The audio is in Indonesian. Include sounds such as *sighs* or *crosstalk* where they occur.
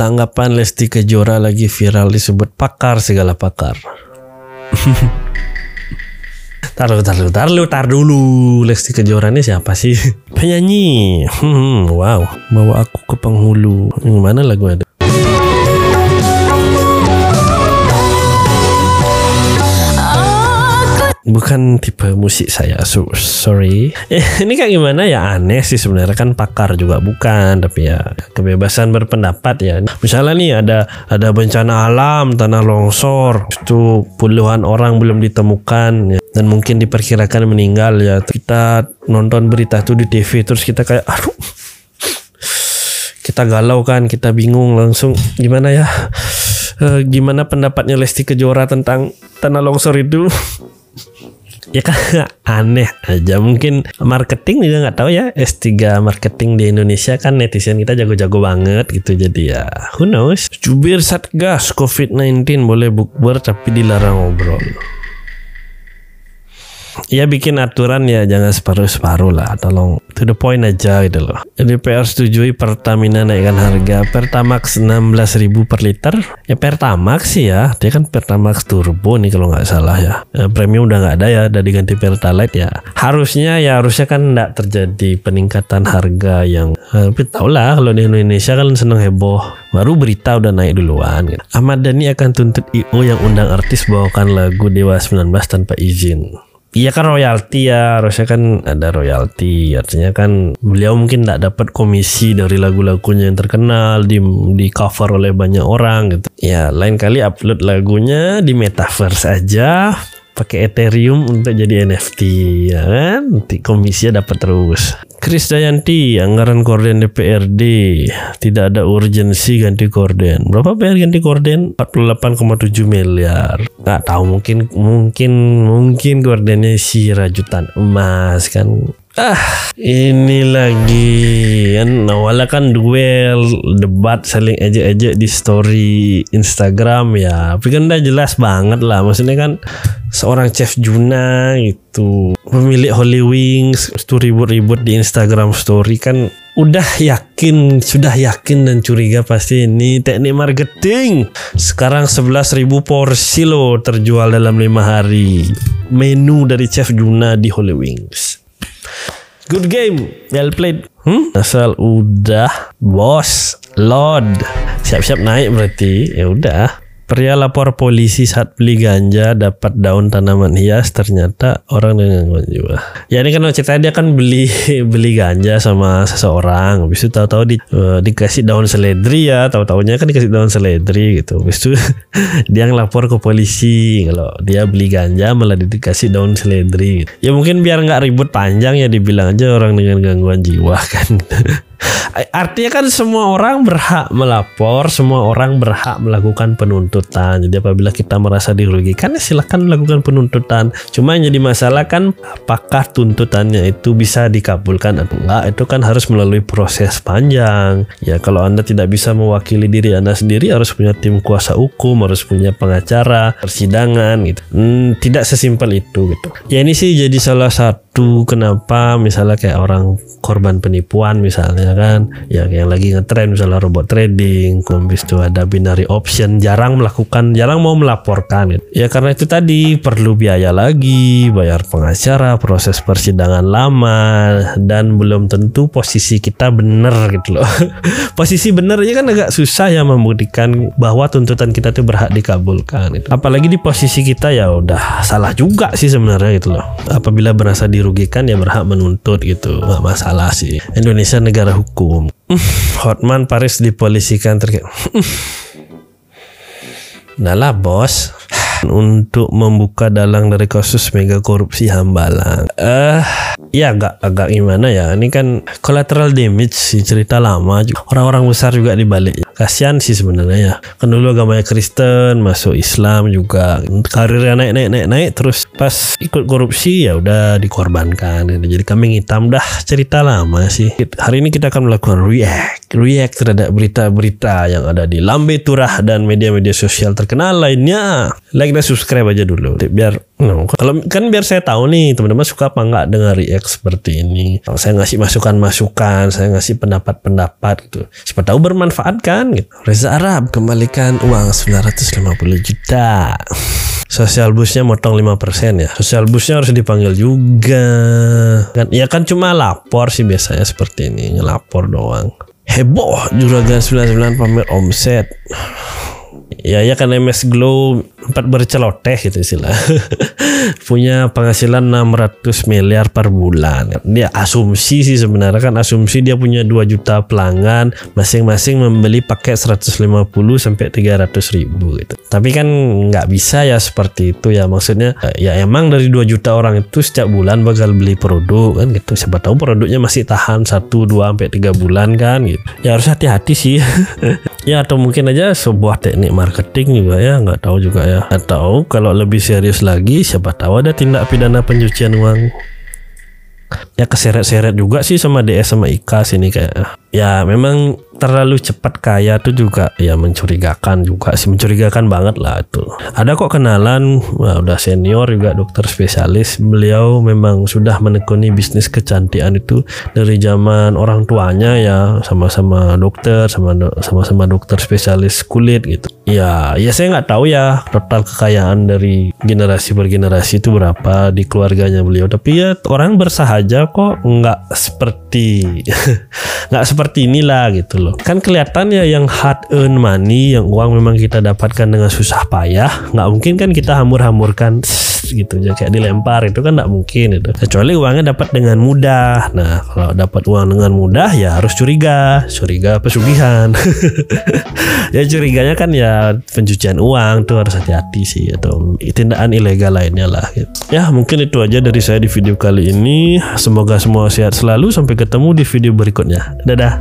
Tanggapan Lesti Kejora lagi viral disebut pakar segala pakar. *laughs* Taruh, taruh, taruh, tar dulu. Lesti Kejora ini siapa sih? *laughs* Penyanyi. Hmm, wow, bawa aku ke penghulu. Yang mana lagu ada? Bukan tipe musik saya so, sorry. Eh, ini kayak gimana ya? Aneh sih sebenarnya kan pakar juga bukan tapi ya kebebasan berpendapat ya. Misalnya nih ada ada bencana alam tanah longsor itu puluhan orang belum ditemukan ya, dan mungkin diperkirakan meninggal ya. Kita nonton berita itu di TV terus kita kayak aduh kita galau kan kita bingung langsung. Gimana ya? Uh, gimana pendapatnya Lesti Kejora tentang tanah longsor itu ya kan? *laughs* Aneh aja. Mungkin marketing juga nggak tahu ya. S3 marketing di Indonesia kan netizen kita jago-jago banget gitu. Jadi ya who knows? Jubir satgas COVID-19 boleh bukber tapi dilarang ngobrol ya bikin aturan ya jangan separuh-separuh lah. Tolong to the point aja gitu loh. DPR setujui Pertamina naikkan harga Pertamax 16.000 per liter. Ya Pertamax sih ya. Dia kan Pertamax turbo nih kalau nggak salah ya. ya premium udah nggak ada ya udah diganti Pertalite ya. Harusnya ya harusnya kan nggak terjadi peningkatan harga yang eh, tapi tau lah kalau di Indonesia kan seneng heboh. Baru berita udah naik duluan gitu. Ahmad Dhani akan tuntut IO yang undang artis bawakan lagu Dewa 19 tanpa izin Iya kan royalti ya, harusnya kan ada royalti. Artinya kan beliau mungkin tidak dapat komisi dari lagu-lagunya yang terkenal di di cover oleh banyak orang gitu. Ya lain kali upload lagunya di metaverse aja pakai Ethereum untuk jadi NFT ya kan? Nanti komisinya dapat terus. Kris Dayanti anggaran korden DPRD tidak ada urgensi ganti korden. Berapa bayar ganti korden? 48,7 miliar. Nggak tahu mungkin mungkin mungkin kordennya si rajutan emas kan Ah, ini lagi kan awalnya kan duel, debat saling ejek-ejek di story Instagram ya. Tapi kan udah jelas banget lah. Maksudnya kan seorang chef Juna itu pemilik Holy Wings itu ribut-ribut di Instagram story kan udah yakin sudah yakin dan curiga pasti ini teknik marketing sekarang 11.000 porsi loh terjual dalam lima hari menu dari chef Juna di Holy Wings Good game, well played. Hmm? Asal udah, bos, lord, siap-siap naik berarti. Ya udah. Pria lapor polisi saat beli ganja dapat daun tanaman hias ternyata orang dengan gangguan jiwa. Ya ini kan ceritanya dia kan beli *laughs* beli ganja sama seseorang, habis itu tahu-tahu di, uh, dikasih daun seledri ya, tahu-tahunya kan dikasih daun seledri gitu. Habis itu *laughs* dia ngelapor ke polisi kalau dia beli ganja malah dikasih daun seledri. Ya mungkin biar nggak ribut panjang ya dibilang aja orang dengan gangguan jiwa kan. *laughs* Artinya kan semua orang berhak melapor, semua orang berhak melakukan penuntutan. Jadi apabila kita merasa dirugikan, ya silahkan melakukan penuntutan. Cuma yang jadi masalah kan apakah tuntutannya itu bisa dikabulkan atau enggak? Itu kan harus melalui proses panjang. Ya kalau Anda tidak bisa mewakili diri Anda sendiri, harus punya tim kuasa hukum, harus punya pengacara, persidangan gitu. Hmm, tidak sesimpel itu gitu. Ya ini sih jadi salah satu kenapa misalnya kayak orang korban penipuan misalnya kan yang yang lagi ngetrend misalnya robot trading habis itu ada binary option jarang melakukan jarang mau melaporkan gitu. ya karena itu tadi perlu biaya lagi bayar pengacara proses persidangan lama dan belum tentu posisi kita benar gitu loh *laughs* posisi benernya kan agak susah ya membuktikan bahwa tuntutan kita itu berhak dikabulkan gitu. apalagi di posisi kita ya udah salah juga sih sebenarnya gitu loh apabila merasa dirugikan ya berhak menuntut gitu nggak masalah sih Indonesia negara hukum *laughs* Hotman Paris dipolisikan terkait *laughs* Nah lah bos *sighs* untuk membuka dalang dari kasus mega korupsi Hambalang. Eh, uh, ya agak agak gimana ya? Ini kan collateral damage sih cerita lama. Orang-orang besar juga di balik. Kasihan sih sebenarnya ya. Kan dulu agamanya Kristen, masuk Islam juga. Karirnya naik naik naik naik terus pas ikut korupsi ya udah dikorbankan. Jadi kami hitam dah cerita lama sih. Hari ini kita akan melakukan react, react terhadap berita-berita yang ada di Lambe Turah dan media-media sosial terkenal lainnya. Like dan subscribe aja dulu biar no, kalau kan biar saya tahu nih teman-teman suka apa nggak dengar react seperti ini saya ngasih masukan-masukan saya ngasih pendapat-pendapat gitu siapa tahu bermanfaat kan gitu. Reza Arab kembalikan uang 950 juta. Sosial busnya motong 5% ya. Sosial busnya harus dipanggil juga. Kan ya kan cuma lapor sih biasanya seperti ini, ngelapor doang. Heboh juragan 99 pamer omset. Ya ya kan MS Glow empat berceloteh gitu istilah. *laughs* Punya penghasilan 600 miliar per bulan. Dia asumsi sih sebenarnya kan asumsi dia punya 2 juta pelanggan masing-masing membeli paket 150 sampai 300 ribu gitu. Tapi kan nggak bisa ya seperti itu ya maksudnya ya emang dari 2 juta orang itu setiap bulan bakal beli produk kan gitu. Siapa tahu produknya masih tahan 1 2 sampai 3 bulan kan gitu. Ya harus hati-hati sih *laughs* ya atau mungkin aja sebuah teknik marketing juga ya nggak tahu juga ya. Atau kalau lebih serius lagi siapa tahu ada tindak pidana pencucian uang. Ya keseret-seret juga sih sama DS sama IKA sini kayak. Ya memang terlalu cepat kaya tuh juga ya mencurigakan juga sih mencurigakan banget lah itu. Ada kok kenalan wah, udah senior juga dokter spesialis. Beliau memang sudah menekuni bisnis kecantikan itu dari zaman orang tuanya ya sama-sama dokter sama sama-sama dokter spesialis kulit gitu. Ya ya saya nggak tahu ya total kekayaan dari generasi per generasi itu berapa di keluarganya beliau. Tapi ya orang bersahaja kok nggak seperti *laughs* nggak seperti seperti inilah gitu loh. Kan kelihatan ya yang hard earn money, yang uang memang kita dapatkan dengan susah payah, nggak mungkin kan kita gitu. Aja kayak dilempar itu kan nggak mungkin itu. Kecuali uangnya dapat dengan mudah. Nah kalau dapat uang dengan mudah ya harus curiga. Curiga pesugihan *laughs* ya curiganya kan ya pencucian uang tuh harus hati-hati sih atau tindakan ilegal lainnya lah gitu. ya mungkin itu aja dari saya di video kali ini. Semoga semua sehat selalu. Sampai ketemu di video berikutnya. Dadah